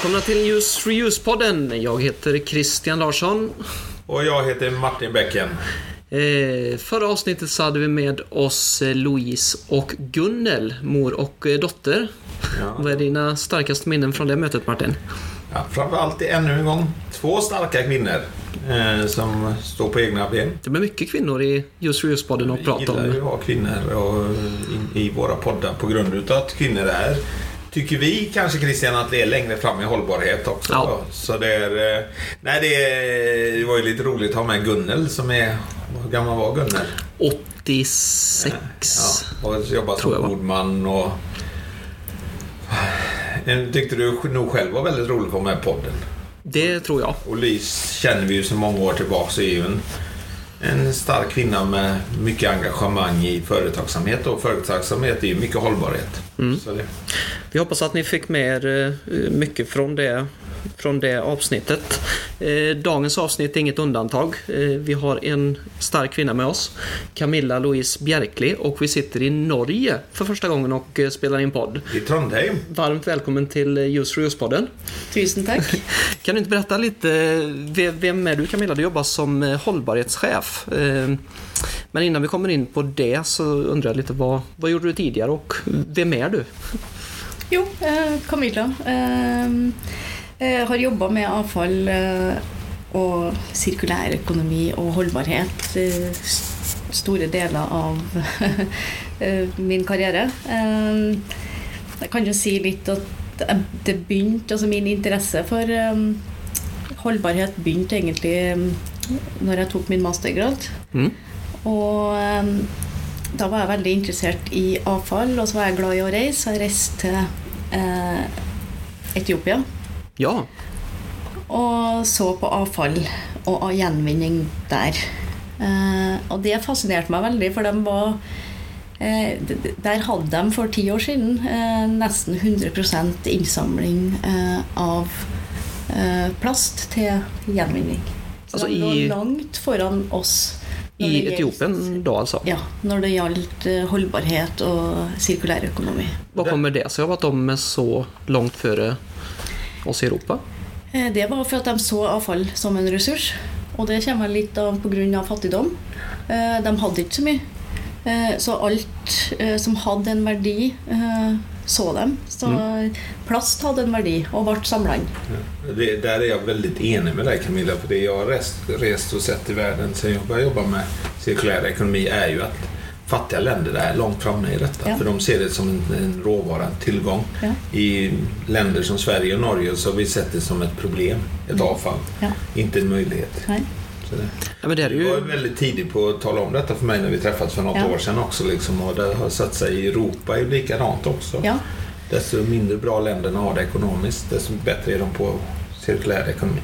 Välkomna till Use Reuse-podden. Jag heter Christian Larsson. Och jag heter Martin Bäcken. Eh, förra avsnittet så hade vi med oss eh, Louise och Gunnel, mor och eh, dotter. Ja. Vad är dina starkaste minnen från det mötet Martin? Ja, framförallt ännu en gång två starka kvinnor eh, som står på egna ben. Det blir mycket kvinnor i Use Reuse-podden att Vi gillar ju att ha kvinnor och, i, i våra poddar på grund av att kvinnor är Tycker vi kanske Christian att det är längre fram i hållbarhet också. Ja. Så det är... eh, Nej det, är, det var ju lite roligt att ha med Gunnel som är... Hur gammal var Gunnel? 86. Ja, och jobbat som ordman och... Tyckte du nog själv var väldigt roligt att vara med i podden. Det tror jag. Och Lys känner vi ju så många år tillbaka så är ju en, en stark kvinna med mycket engagemang i företagsamhet och företagsamhet är ju mycket hållbarhet. Så det, Vi hoppas att ni fick med er fra mycket från det, från det avsnittet. Eh, Dagens avsnitt är inget undantag. Eh, Vi har en stark kvinna med oss, Camilla Louise Bjerkli, och vi sitter i Norge för första gången och eh, spelar in podd. I Trondheim. Varmt välkommen till Just for Use-podden. Tusen tack. Kan du inte berätta lite, ve- vem är du Camilla? Du jobbar som hållbarhetschef. Eh, Men innan vi kommer in på det så undrar jag lite vad, vad gjorde du tidigare och vem är du? Jo, eh, Camilla. Eh, eh, har jobba med avfall og sirkulær økonomi og holdbarhet eh, store deler av eh, min karriere. Eh, jeg kan jo si litt at det begynte, altså min interesse for eh, holdbarhet begynte egentlig eh, når jeg tok min mastergrad. Mm. Og eh, da var jeg veldig interessert i avfall, og så var jeg glad i å reise. Jeg reiste til eh, Etiopia Ja, og så på avfall og gjenvinning der. Eh, og det fascinerte meg veldig, for de var eh, Der hadde de for ti år siden eh, nesten 100 innsamling eh, av eh, plast til gjenvinning. Så Altså de lå i- langt foran oss. i Etiopien då alltså. Ja, når det gjaldt eh, holdbarhet og sirkulær økonomi. Hva kommer det seg av at de er så langt före oss i Europa? Eh, Det var for at de så avfall som en ressurs. Og det kommer litt av pga. fattigdom. Eh, De hadde ikke så mye. Eh, Så alt som hadde en verdi, eh, så dem. Så plast hadde en verdi og ble samla inn. Ja, der er jeg veldig enig med deg, Camilla. For det jeg har reist og och sett i verden siden jeg jobba med sirkulær ekonomi er jo att fattiga länder där långt framme i detta. Ja. För de ser det som en, en råvara, en tillgång. Ja. I länder som Sverige och Norge så har vi sett det som ett problem, ett avfall. Ja. Inte en möjlighet. Nej. Så det. Ja, men det är Du var ju... väldigt tidig på att tala om detta för mig när vi träffades för något Ja. år sedan också. Liksom, och det har satt sig i Europa är likadant också. Ja. Desto mindre bra länderna har det ekonomiskt, desto bättre är de på cirkulär ekonomi.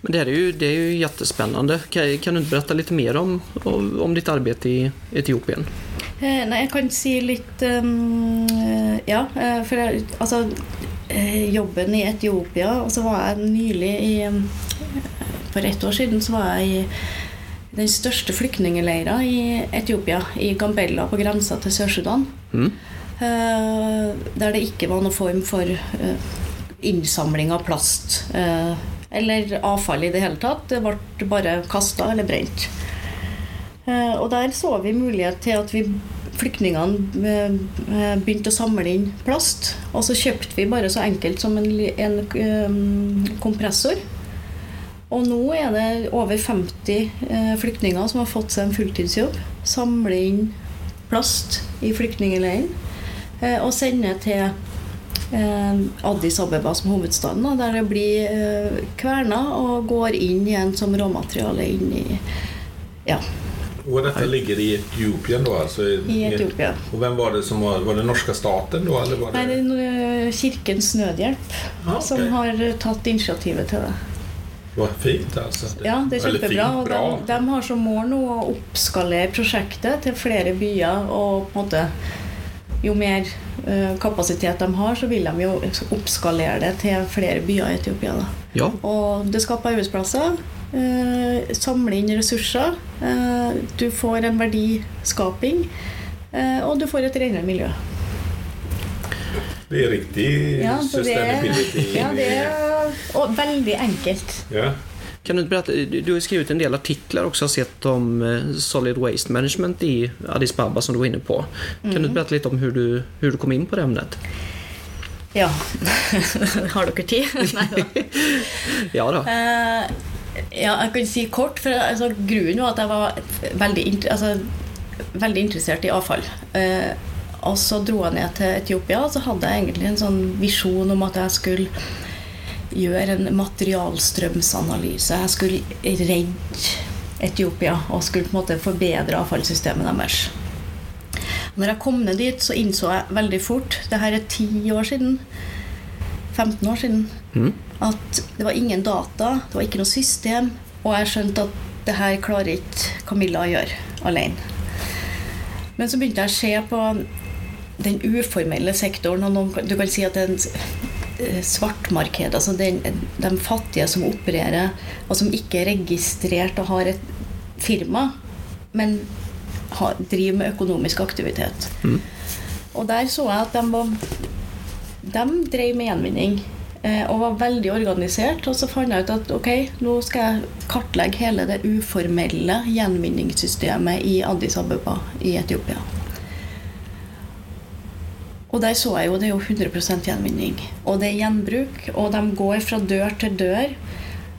Men det är ju, det är ju jättespännande. Kan, kan du inte berätta lite mer om, om, ditt arbete i Etiopien? Eh, Nei, jeg kan si litt um, Ja, eh, for jeg, altså eh, Jobben i Etiopia Og så var jeg nylig i um, For ett år siden så var jeg i den største flyktningleiren i Etiopia, i Gambella, på grensa til Sør-Sudan. Mm. Eh, der det ikke var noen form for eh, innsamling av plast. eh, eller avfall i det hele tatt. Det ble bare kasta eller brent. Eh, Og der så vi mulighet til at vi flyktningene eh, begynte å samle inn plast. Og så kjøpte vi bare så enkelt som en, en eh, kompressor. Og nå er det over 50 eh, flyktninger som har fått seg en fulltidsjobb. Samle inn plast i flyktningleiren eh, og sende til eh, Addis Abeba som hovedstaden, der det blir eh, kverna og går inn igjen som råmateriale inn i ja, Och dette ligger i Etiopien da? Altså i Etiopia. Og hvem var det som var, var det norske staten da? eller var det? Nei, det er eh, Kirkens Nødhjelp Ah, okay. som har eh, tatt initiativet til det. Vad fint det, Ja, det er kjempebra. fint, Og de, de har som mål nå å oppskalere prosjektet til flere byer. Og på en måte jo mer eh, kapasitet de har, så vil de jo oppskalere det til flere byer i Etiopia. Da. Ja, Og det skaper arbeidsplasser. Eh, samle inn ressurser. Eh, du får en verdiskaping. Eh, og du får et renere miljø. Det er riktig Ja, det, ja, det er og veldig enkelt. Ja. Kan du berätta, du du har skrivit en del artiklar också, sett om eh, Solid Waste Management i Addis Ababa som du var inne på. Kan du inte berätta lite om hur du, hur du kom in på det ämnet? Ja. Har dere tid? Nei da. Ja då. Uh, ja, jeg kan si kort, for altså, grunnen var at jeg var veldig, altså, veldig interessert i avfall. Uh, og så dro jeg ned til Etiopia, og så hadde jeg egentlig en sånn visjon om at jeg skulle gjøre en materialstrømsanalyse. Jeg skulle redde Etiopia og skulle på en måte forbedre avfallssystemet deres. Når jeg kom ned dit, så innså jeg veldig fort Det her er ti år siden. 15 år siden. Mm. At det var ingen data, det var ikke noe system. Og jeg skjønte at det her klarer ikke Camilla å gjøre alene. Men så begynte jeg å se på den uformelle sektoren. og noen, Du kan si at det er en svartmarked. Altså den, de fattige som opererer, og som ikke er registrert og har et firma, men har, driver med økonomisk aktivitet. Og der så jeg at de, var, de drev med gjenvinning. eh, Og var veldig organisert. Og så fant jeg ut at ok, nå skal jeg kartlegge hele det uformelle gjenvinningssystemet i Addis Abeba i Etiopia. Og der så jeg jo det er jo 100 gjenvinning. Og det er gjenbruk. Og de går fra dør til dør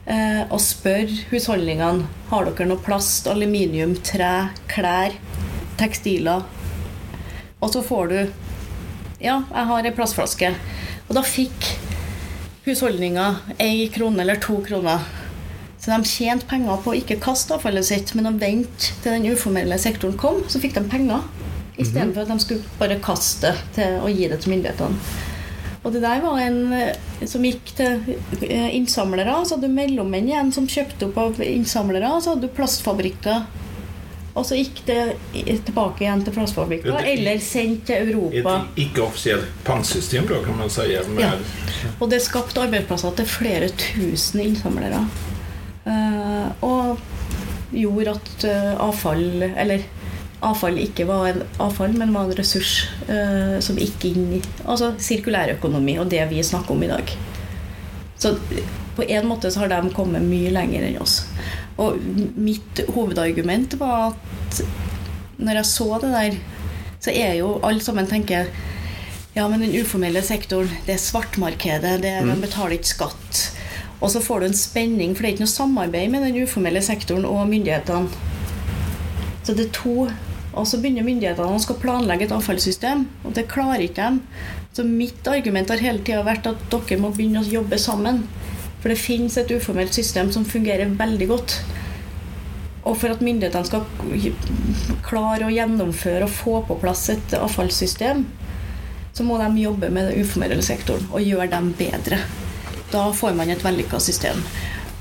eh, og spør husholdningene har dere noe plast, aluminium, tre, klær, tekstiler. Og så får du Ja, jeg har ei plastflaske. Og da fikk husholdninga ei krone eller to kroner. Så de tjente penger på å ikke kaste avfallet sitt, men å vente til den uformelle sektoren kom, så fikk de penger. Istedenfor at de skulle bare kaste til å gi det til myndighetene. Og det der var en eh, som gikk til eh, innsamlere. Så hadde du mellommenn igjen som kjøpte opp av innsamlere. Så hadde du plastfabrikker. Og så gikk det tilbake igjen til plastfabrikker. Eller sendt til Europa. Et ikke-offisielt pantsystem, da, kan man si. Ja. Og det skapte arbeidsplasser til flere tusen innsamlere. Eh, og gjorde at avfall Eller avfall ikke var en avfall, men var en ressurs eh, som gikk inn i Altså sirkulærøkonomi og det vi snakker om i dag. Så på en måte så har de kommet mye lenger enn oss. Og mitt hovedargument var at når jeg så det der, så er jo alle sammen tenker ja, men den uformelle sektoren, det er svartmarkedet, det er, de betaler ikke skatt. Og så får du en spenning, for det er ikke noe samarbeid med den uformelle sektoren og myndighetene. Så det er to Og så begynner myndighetene å planlegge et avfallssystem, og det klarer ikke de. Så mitt argument har hele tida vært at dere må begynne å jobbe sammen. For det finnes et uformelt system som fungerer veldig godt. Og for at myndighetene skal klare å gjennomføre og få på plass et avfallssystem, så må de jobbe med den uformelle sektoren og gjøre dem bedre. Da får man et vellykka system.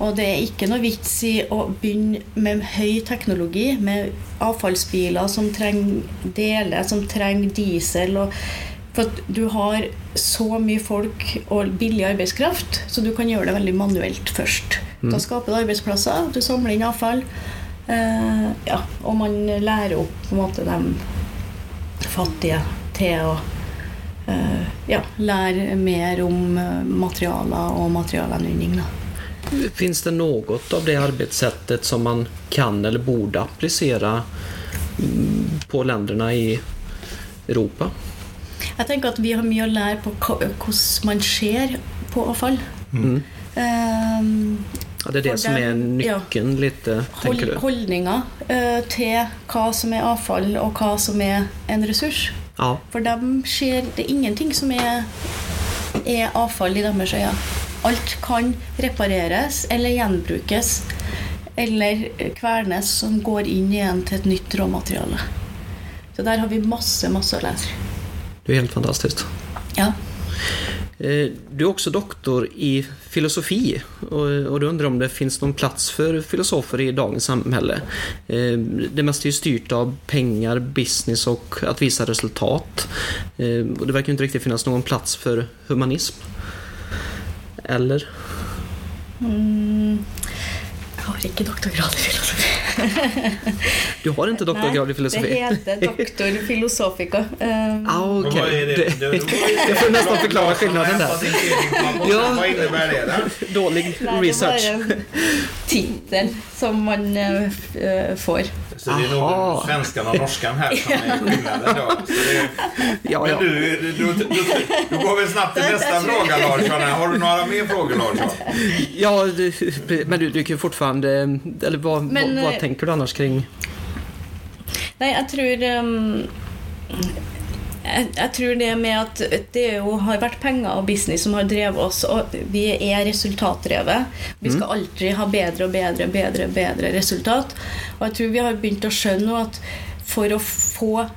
Og det er ikke noe vits i å begynne med høy teknologi, med avfallsbiler som trenger deler, som trenger diesel. Og, for du har så mye folk og billig arbeidskraft, så du kan gjøre det veldig manuelt først. Da skaper du arbeidsplasser, du samler inn avfall. Eh, ja, og man lærer opp på en måte de fattige til å eh, ja, lære mer om eh, materialer og materialgjenvinning. da. Finns det något av det arbetssättet som man kan eller borde applicera mm, på länderna i Europa? Jeg tenker at vi har mye å lære på hvordan man ser på avfall. Mm. Um, Ja, det är det som är den- ja. nyckeln lite, tänker du? holdninger uh, til hva som er avfall, og hva som er en ressurs. Ja, For dem ser det er ingenting som er, er avfall i deres øyne. Alt kan repareres eller gjenbrukes eller kvernes som går inn igjen til et nytt råmateriale. Så der har vi masse, masse å lære. det er helt fantastisk. Ja. Eh, Du er også doktor i filosofi och och du undrer om det fins noen plass for filosofer i dagens samhälle. Eh, Det meste er styrt av pengar, business og å vise resultat. Eh, det virker ikke riktig finnes noen plass for för humanism. Eller? Mm, jeg har ikke doktorgrad i filosofi. Du har ikke doktorgrad i filosofi? Nei, Det heter doktor filosofica. Um, ah, okej. vad är det? Det- det, Jag får nesten forklare skillnaden der. Ja. innebærer innebär det då? Dålig nei, det var research. en tittel som man uh, eh, får. Så det er noen Aha. og norsken her som er skillnaden ja, Så det, Ja, men ja. du, du, du, du, du går vel snabbt til nästa fråga Larsson. Har du noen mer frågor Larsson? ja men du, ju fortfarande... Eller hva, Men, hva, hva, tenker du annars kring... Nei, jeg tror ehm, jeg, jeg tror det med at det jo har vært penger og business som har drevet oss, og vi er resultatdrevet. Vi skal alltid ha bedre og bedre, bedre, bedre resultat. Og jeg tror vi har begynt å skjønne at for å få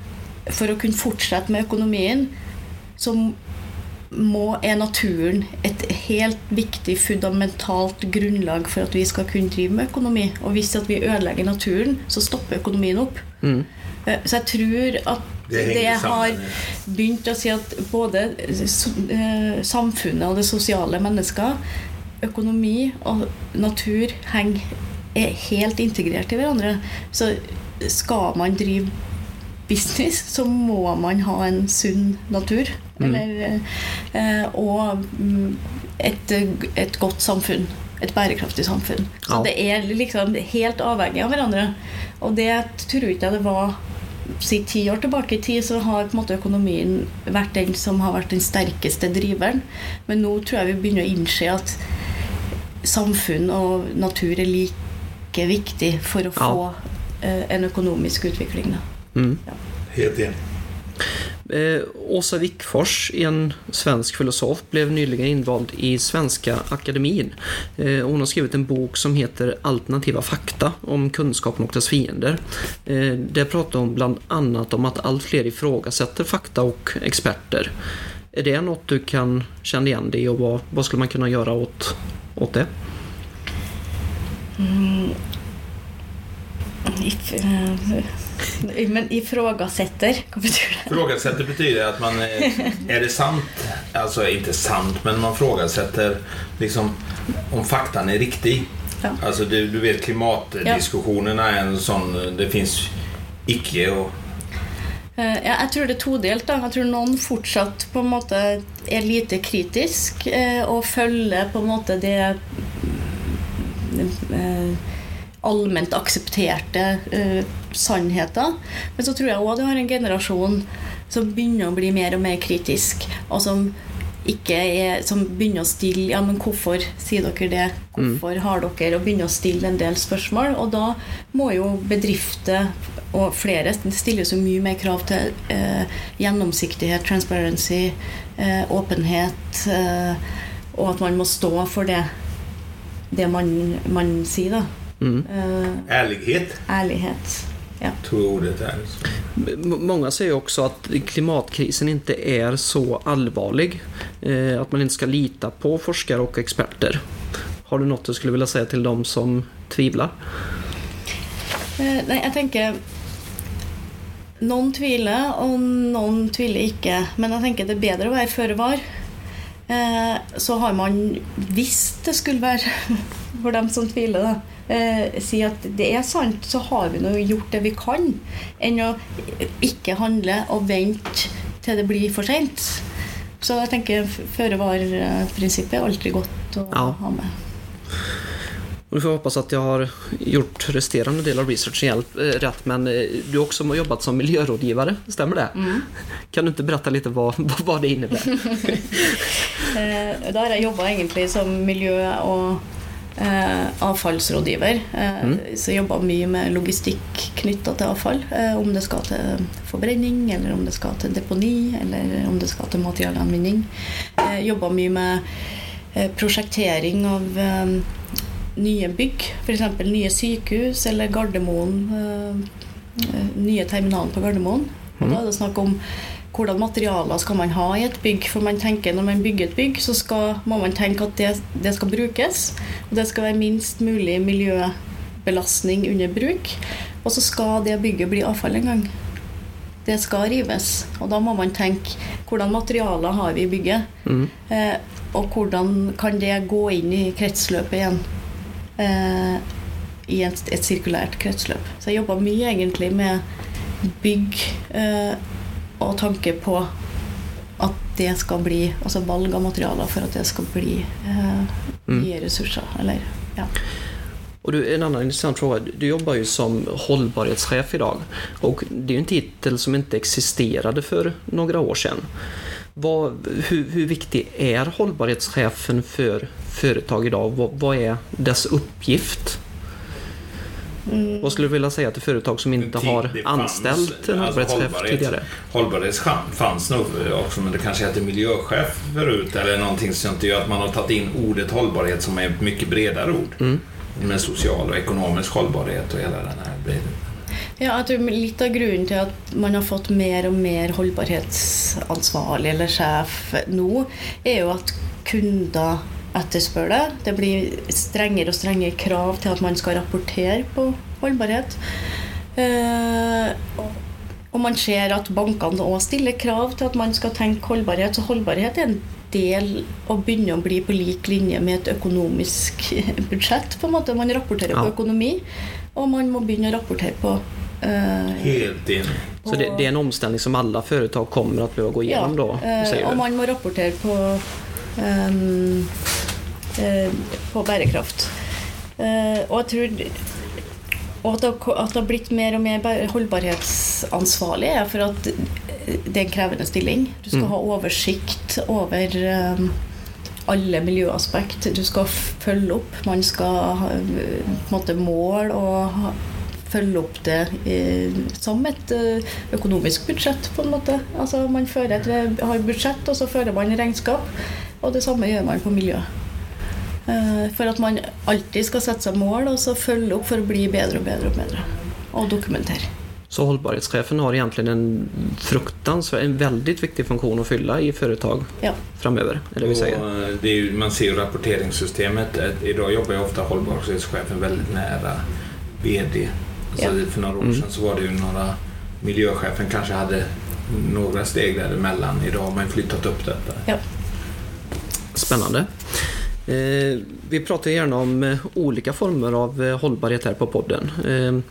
For å kunne fortsette med økonomien, så må, er naturen et helt viktig fundamentalt grunnlag for at vi skal kunne drive med økonomi. Og hvis at vi ødelegger naturen, så stopper økonomien opp. Mm. Eh, Så jeg tror at Det det, har begynt å si at både eh, samfunnet og det sosiale mennesker, økonomi og natur henger, er helt integrert i hverandre. Så skal man drive business, så må man ha en sunn natur. Eller, eh, og mm, et, et godt samfunn. Et bærekraftig samfunn. Så Ja. det er liksom helt avhengig av hverandre. Og det tror ikke jeg det var Si ti år tilbake i tid så har på en måte økonomien vært den som har vært den sterkeste driveren. Men nå tror jeg vi begynner å innse at samfunn og natur er like viktig for å få ja. en økonomisk utvikling. Da. Mm. Helt enig. Eh, Åsa Wickfors, en svensk filosof, blev nyligen invald i Svenska Akademin. Eh, hon har skrivit en bok som heter Alternativa fakta om kunskapen och dess fiender. Eh, där pratar hon bland annat om att allt fler ifrågasätter fakta och experter. Är det något du kan känna igen dig i och vad, vad skulle man kunna göra åt, åt det? If, eh, men ifrågasetter, hva betyr det? Frågasätter betyder att man... er Är det sant? Alltså inte sant, men man frågasätter liksom om faktan är riktig. Ja. Alltså du, du vet klimatdiskussionerna er en sånn Det fins ikke och... Eh, Ja, jeg tror det er todelt. da. Jeg tror noen fortsatt på en måte er lite kritisk eh, og følger på en måte det eh, allment aksepterte uh, sannheter. Men så tror jeg òg du har en generasjon som begynner å bli mer og mer kritisk, og som ikke er, som begynner å stille Ja, men hvorfor sier dere det? Hvorfor har dere Og begynner å stille en del spørsmål. Og da må jo bedrifter og flere stiller så mye mer krav til eh, gjennomsiktighet, transparency, eh, åpenhet, eh, og at man må stå for det, det man, man sier, da. Mm. Eh, Ärlighet, ærlighet. Ja. tror ordet är. Många säger också att klimatkrisen inte är så allvarlig. Eh, att man inte ska lita på forskare och experter. Har du något du skulle vilja säga till de som tvivlar? Eh, Nei, jeg tenker Noen tviler, og noen tviler ikke. Men jeg tenker det er bedre å være føre var. Eh, så har man, hvis det skulle være for dem som tviler, da, eh, si at det er sant, så har vi nå gjort det vi kan, enn å ikke handle og vente til det blir for seint. Så jeg tenker føre var-prinsippet er alltid godt å Ja. ha med. Vi får hoppas att jag har gjort resterande del av researchen hjälp, eh, rätt. Men eh, du har också jobbat som miljörådgivare, stämmer det? Kan du ikke berätta litt hva, vad, vad det innebär? Eh, Da har jeg jobba egentlig som miljø- og avfallsrådgiver. Eh, Så jeg jobba mye med logistikk knytta til avfall. Eh, om det skal til forbrenning, eller om det skal til deponi, eller om det skal til materialgjenvinning. Eh, jobba mye med eh, prosjektering av eh, nye bygg, f.eks. nye sykehus eller Gardermoen. Eh, eh, nye terminalen på Gardermoen. Og da er det snakk om hvordan materialer skal man ha i et bygg. For man tenker når man bygger et bygg, så skal, må man tenke at det, det skal brukes. Og det skal være minst mulig miljøbelastning under bruk. Og så skal det bygget bli avfall en gang. Det skal rives. Og da må man tenke hvordan materialer har vi i bygget. Mm. Eh, og hvordan kan det gå inn i kretsløpet igjen. Eh, i et, et sirkulært kretsløp. Så jeg jobba mye egentlig med bygg eh, og tanke på at det skal bli Altså valg av materialer for at det skal bli eh, mye ressurser. Eller ja. Og du, en annan intressant fråga. Du jobbar ju som hållbarhetschef idag. Och det är ju en titel som inte existerade för några år sedan. Vad, hur, hur viktig är hållbarhetschefen för företag idag? Vad, vad är dess uppgift? Vad skulle du vilja säga till företag som inte har det anställt en alltså hållbarhetschef hållbarhet- tidigare? Hållbarhetschef fanns nog också, men det kanske hette miljöchef förut eller någonting som inte gör att man har tagit in ordet hållbarhet som är ett mycket bredare ord. Mm. Med social och ekonomisk hållbarhet och hela den här biten. Ja, jeg tror Litt av grunnen til at man har fått mer og mer holdbarhetsansvarlig eller sjef nå, er jo at kunder etterspør det. Det blir strengere og strengere krav til at man skal rapportere på holdbarhet. Eh, og- og man ser at bankene òg stiller krav til at man skal tenke holdbarhet. Så holdbarhet er en del å begynne å bli på lik linje med et økonomisk budsjett. på en måte. Man rapporterer på økonomi, og man må begynne å rapportere på uh, Helt enig. Så det, det er en omstilling som alle företag kommer til å gå gjennom? Ja, eh, säger og man må rapportere på ehm, eh, på bærekraft. Eh, og jeg tror og at det, har- blitt mer og mer holdbarhetsansvarlig, er for at det er en krevende stilling. Du skal Mm. ha oversikt over ehm, alle miljøaspekt. Du skal følge opp. Man skal eh, på en måte mål og følge opp det eh, som et eh, økonomisk budsjett, på en måte. Altså Man et, har budsjett, og så fører man regnskap. Og det samme gjør man på miljø. Eh, For at man alltid skal sette seg mål og så følge opp for å bli bedre og bedre og bedre. Og dokumentere. Så hållbarhetschefen har egentlig en fruktansvärd, en veldig viktig funktion å fylle i foretak Ja. framover. eh, det är ju, man ser jo rapporteringssystemet. I dag jobber jo ofte holdbarhetssjefen veldig nære VD. Ja. For noen år Mm. så var det jo noen Miljøsjefen kanskje hadde noen steg I dag har man flyttet opp dette. detta. Ja. Spännande. Eh, vi pratar gjerne om eh, olika former av holdbarhet hållbarhet här på podden. Derfor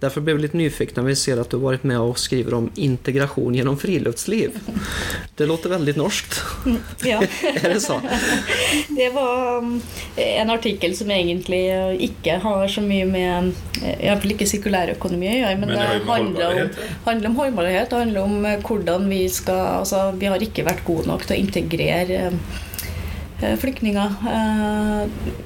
därför blev vi lite nyfikna när vi ser att du har varit med och skriver om integration gjennom friluftsliv. Det låter veldig norskt. ja. er det så? Det var um, en artikkel som egentlig ikke har så mye med Iallfall ikke sirkulærøkonomi å gjøre, men, Men det det handler om, handler om holdbarhet. Det handler om hvordan vi skal altså, Vi har ikke vært gode nok til å integrere um, flyktninger uh,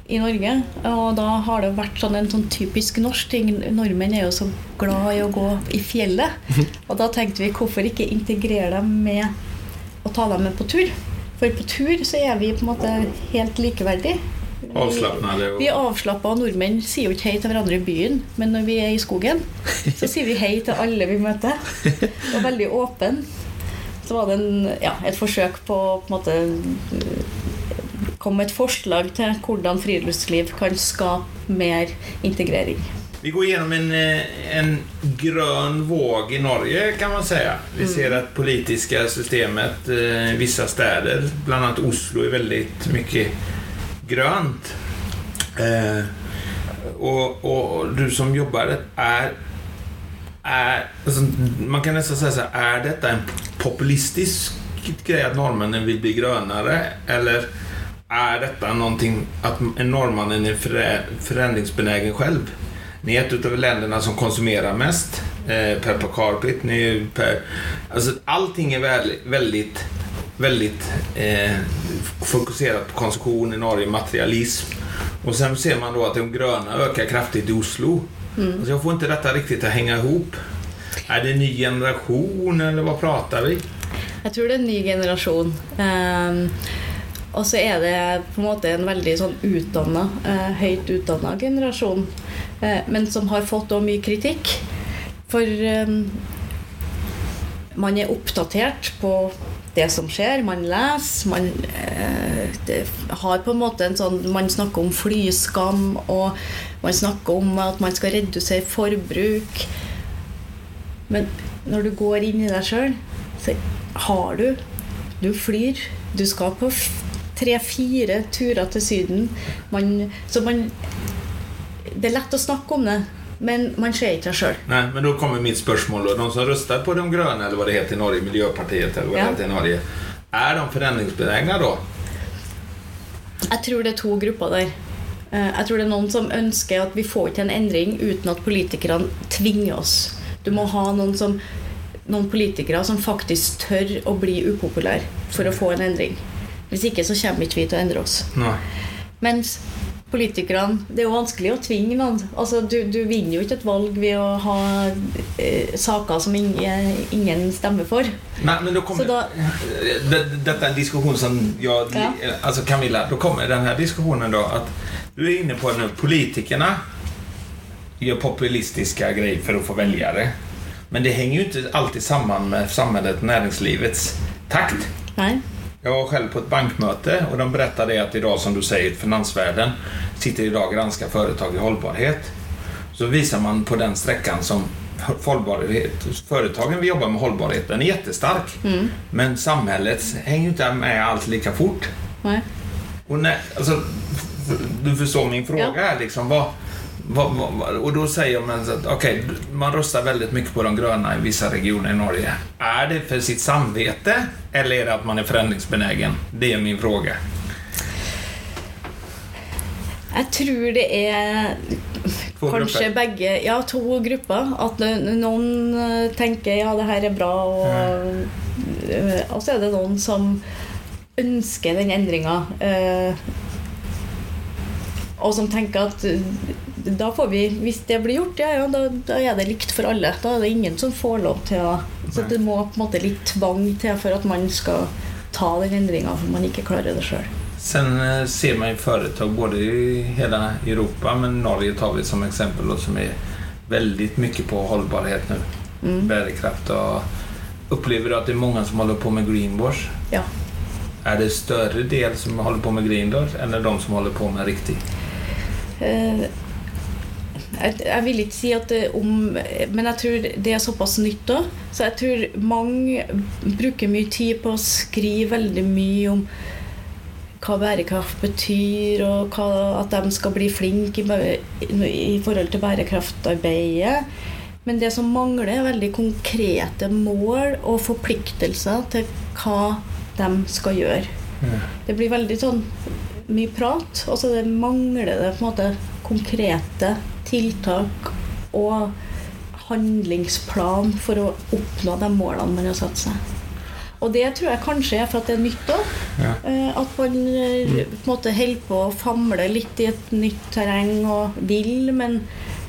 i Norge. Og da har det vært sånn en sånn typisk norsk ting. Nordmenn er jo så glad i å gå i fjellet. Og da tenkte vi hvorfor ikke integrere dem med å ta dem med på tur? For på tur så er vi på en måte helt likeverdige. Och... vi er avslappa, og nordmenn sier jo ikke hei til hverandre i byen, men når vi er i skogen, så sier vi hei til alle vi møter. Og veldig åpen. Så var det en, ja, et forsøk på å på en måte komme med et forslag til hvordan friluftsliv kan skape mer integrering. Vi går gjennom en, eh, en grön våg i Norge kan man säga. Vi ser at politiske systemet visse i vissa städer, bland annat Oslo, er veldig mye grønt. Eh, og, och, och du som jobber er, er altså, man kan nesten si sånn Er dette en populistisk greie at nordmennene vil bli grønnere, Eller är detta någonting att en norrmannen är förä- förändringsbenägen själv? Ni är ett av länderna som konsumerar mest eh, per capita. Ni per, alltså, allting är väl, väldigt, väldigt eh, fokuserat på konsumtion i Norge, materialism. Och sen ser man då att de gröna ökar kraftigt i Oslo. Alltså, jag får inte detta riktigt att hänga ihop. Är det en ny generation eller vad pratar vi? Jeg tror det er en ny generasjon. Um, og så er det på en måte en veldig sånn utdanna, eh, høyt utdanna generasjon, eh, men som har fått òg mye kritikk. For um, man er oppdatert på det som skjer, man leser, man eh, har på en måte en sånn Man snakker om flyskam, og man snakker om at man skal redusere forbruk. Men når du går inn i deg sjøl, så har du Du flyr. Du skal på tre-fire turer til Syden. Man, så man det er lett å snakke om det, men man ser ikke det sjøl. Men da kommer mitt spørsmål. De som røster på de grønne, eller hva det heter i Norge, Miljøpartiet, eller hva Ja. det heter i Norge. er de förändringsbenägna da? Jeg tror det er to grupper der. Eh, Jeg tror det er noen som ønsker at vi får ikke en endring uten at politikerne tvinger oss. Du må ha noen, som, noen politikere som faktisk tør å bli upopulære for å få en endring. Hvis ikke så kommer ikke vi til å endre oss. Nei. Mens politikerne Det er jo vanskelig å tvinge noen. Altså, du, du vinner jo ikke et valg ved å ha eh, saker som ingen, ingen stemmer for. Nei, men da kommer... da, Det, Dette er en diskusjon som jeg, Ja. Altså Camilla, da kommer denne diskusjonen, da. At du er inne på at politikerne gjør populistiske greier for å få velgere. Men det henger jo ikke alltid sammen med samhället næringslivets takt. Nei? Jag var själv på ett bankmöte och de berättade att idag, som du säger, finansvärlden sitter idag och granskar företag i hållbarhet. Så visar man på den sträckan som hållbarhet, företagen vi jobbar med hållbarhet, den är jättestark. Men samhället hänger inte med allt lika fort. Nei? Och när, alltså, du förstår min fråga Ja. här liksom. Vad, vad, vad, och då säger man att okej, man röstar väldigt mycket på de gröna i vissa regioner i Norge. Är det för sitt samvete eller är det att man är förändringsbenägen? Det är min fråga. Jeg tror det er to kanskje grupper. begge Ja, to grupper. At noen eh, tenker ja, det her er bra, og, eh, og så er det noen som ønsker den endringa. Og som tenker at eh, da får vi, hvis det blir gjort, ja, ja, da, da er det likt for alle. Da er det ingen som får lov til å Så det må på en måte litt tvang til for at man skal ta den endringa, for man ikke klarer det sjøl. Sen eh, ser man företag både i hela Europa, men Norge tar vi som exempel då, som är väldigt mycket på hållbarhet nu. Mm. Bärkraft och upplever du att det är många som håller på med greenwash? Ja. Är det större del som håller på med greenwash än de som håller på med riktig? Eh, jeg, jeg vil ikke si at det om Men jeg tror det er såpass nytt òg. Så jeg tror mange bruker mye tid på å skrive veldig mye om hva bærekraft betyr, og hva, at de skal bli flinke i, i forhold til bærekraftarbeidet. Men det som mangler, er veldig konkrete mål og forpliktelser til hva de skal gjøre. Det blir veldig sånn mye prat, og så mangler det på en måte konkrete tiltak og handlingsplan for å oppnå de målene man har satt seg. Og det tror jeg kanskje er for at det er nytt òg. Ja. At man eh, på en måte holder på å famle litt i et nytt terreng og vil, men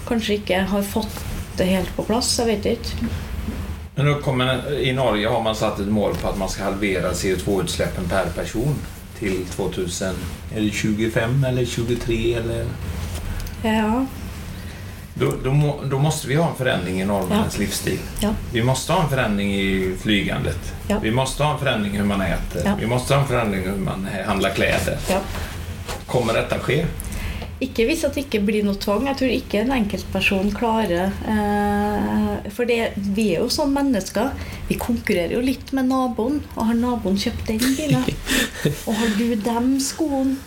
kanskje ikke har fått det helt på plass. Jeg vet ikke. Men kommer, I Norge har man satt et mål på at man skal halvera CO2-utsläppen per person til 2000, är det 25 eller 23 eller? Ja. Då, då, må, då måste vi ha en förändring i norrmännens livsstil. Ja. Vi måste ha en förändring i flygandet. Ja. Vi måste ha en förändring i hur man äter. Ja. Vi måste ha en förändring i hur man handlar kläder. ja. Kommer å skje? Ikke hvis det ikke blir noe tvang. Jeg tror ikke en enkeltperson klarer eh, For det, vi er jo sånn mennesker. Vi konkurrerer jo litt med naboen. Og har naboen kjøpt den bilen? Og har du dem skoene?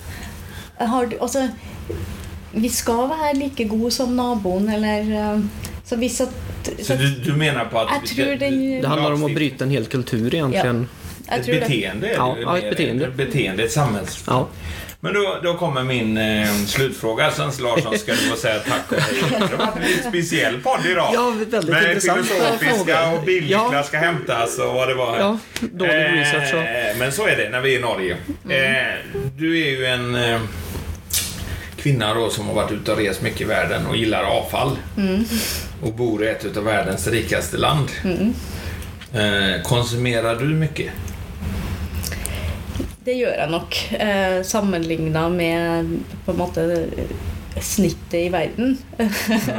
Har du, altså, vi skal være like gode som naboen, eller eh, Så hvis at Så du, du mener på at det- Det handler om å bryte en hel kultur egentligen. Ja. Et beteende? det Ja, ja, et beteende. Et beteende, et samhälls... Ja. Men då, då kommer min eh, slutfråga. Sen Larsson ska du få säga tack och hej. Det har varit en speciell podd idag. Ja, väldigt Med intressant filosofiska och bibliklar Ja. ska hämtas och vad det var. Ja, dålig research. Så. Eh, men så är det när vi är i Norge. Mm. Eh, du är ju en eh, kvinna då som har varit ute och rest mycket i världen och gillar avfall. Mm. Och bor i ett av världens rikaste land. Eh, konsumerar du mycket? Det gjør jeg nok. Eh, Sammenligna med på en måte snittet i verden.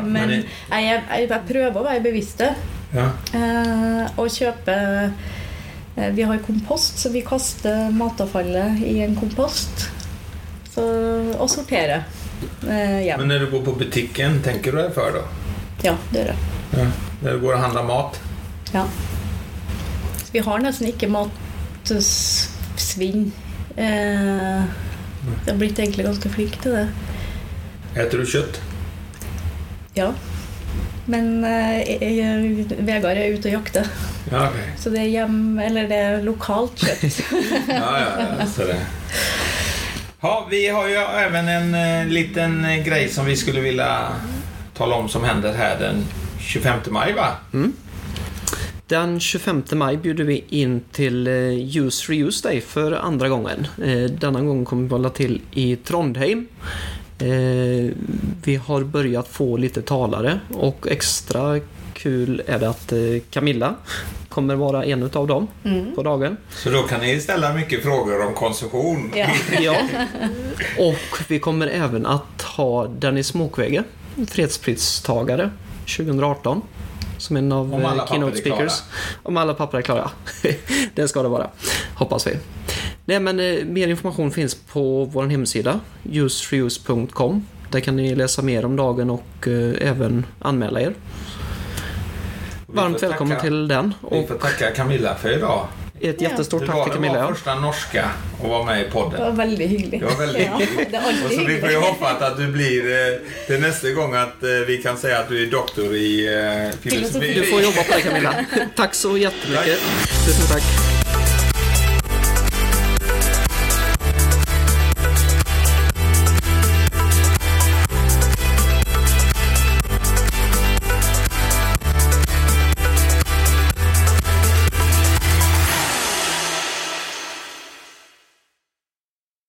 men Men jeg, jeg, jeg prøver å være bevisst det. Ja. Eh, og kjøpe eh, Vi har kompost, så vi kaster matavfallet i en kompost. Så, og sorterer eh, hjem. Men når du går på butikken, tenker du deg før da? Ja, det gjør jeg. Ja. Når du går og handler mat? Ja. Så vi har nesten ikke matsvinn. Eh, jeg har blitt egentlig ganske flink til det. Eter du kjøtt? Ja. Men eh, jeg- Vegard er ute og jakter, Ja, ok. så det er hjem, eller det er lokalt kjøtt. Ja, ja, ja, så det. Ja, vi har ju även en eh, liten eh, grej som vi skulle vilja tala om som händer här den 25 maj, va? Den 25 maj bjuder vi in till eh, Use Reuse Day för andra gången. Eh, Denna gång kommer vi hålla till i Trondheim. Eh, Vi har börjat få lite talare och extra kul är det att eh, Camilla kommer vara en av dem Mm. på dagen. Så då kan ni ställa mycket frågor om konsumtion. Ja. Ja. Och vi kommer även att ha Dennis Mokvege, fredspristagare 2018. Som en av Om alla eh, keynote speakers. Om alla papper är klara. det ska det vara. Hoppas vi. Nej men eh, mer information finns på vår hemsida usereuse.com. Där kan ni läsa mer om dagen och eh, även anmäla er. Varmt välkommen tacka- till den. Vi får tacka Camilla för idag. ett Ja. jättestort takk tack Camilla. till Camilla. var den första norska att vara med i podden. Det var veldig hyggelig. Det var väldigt ja, hyggligt. Det er Och så vi får ju hoppas att du blir til till nästa gång att eh, vi kan säga att du är doktor i eh, filosofi. Du får jobba på det Camilla. Tack så jättemycket. Tusen tack.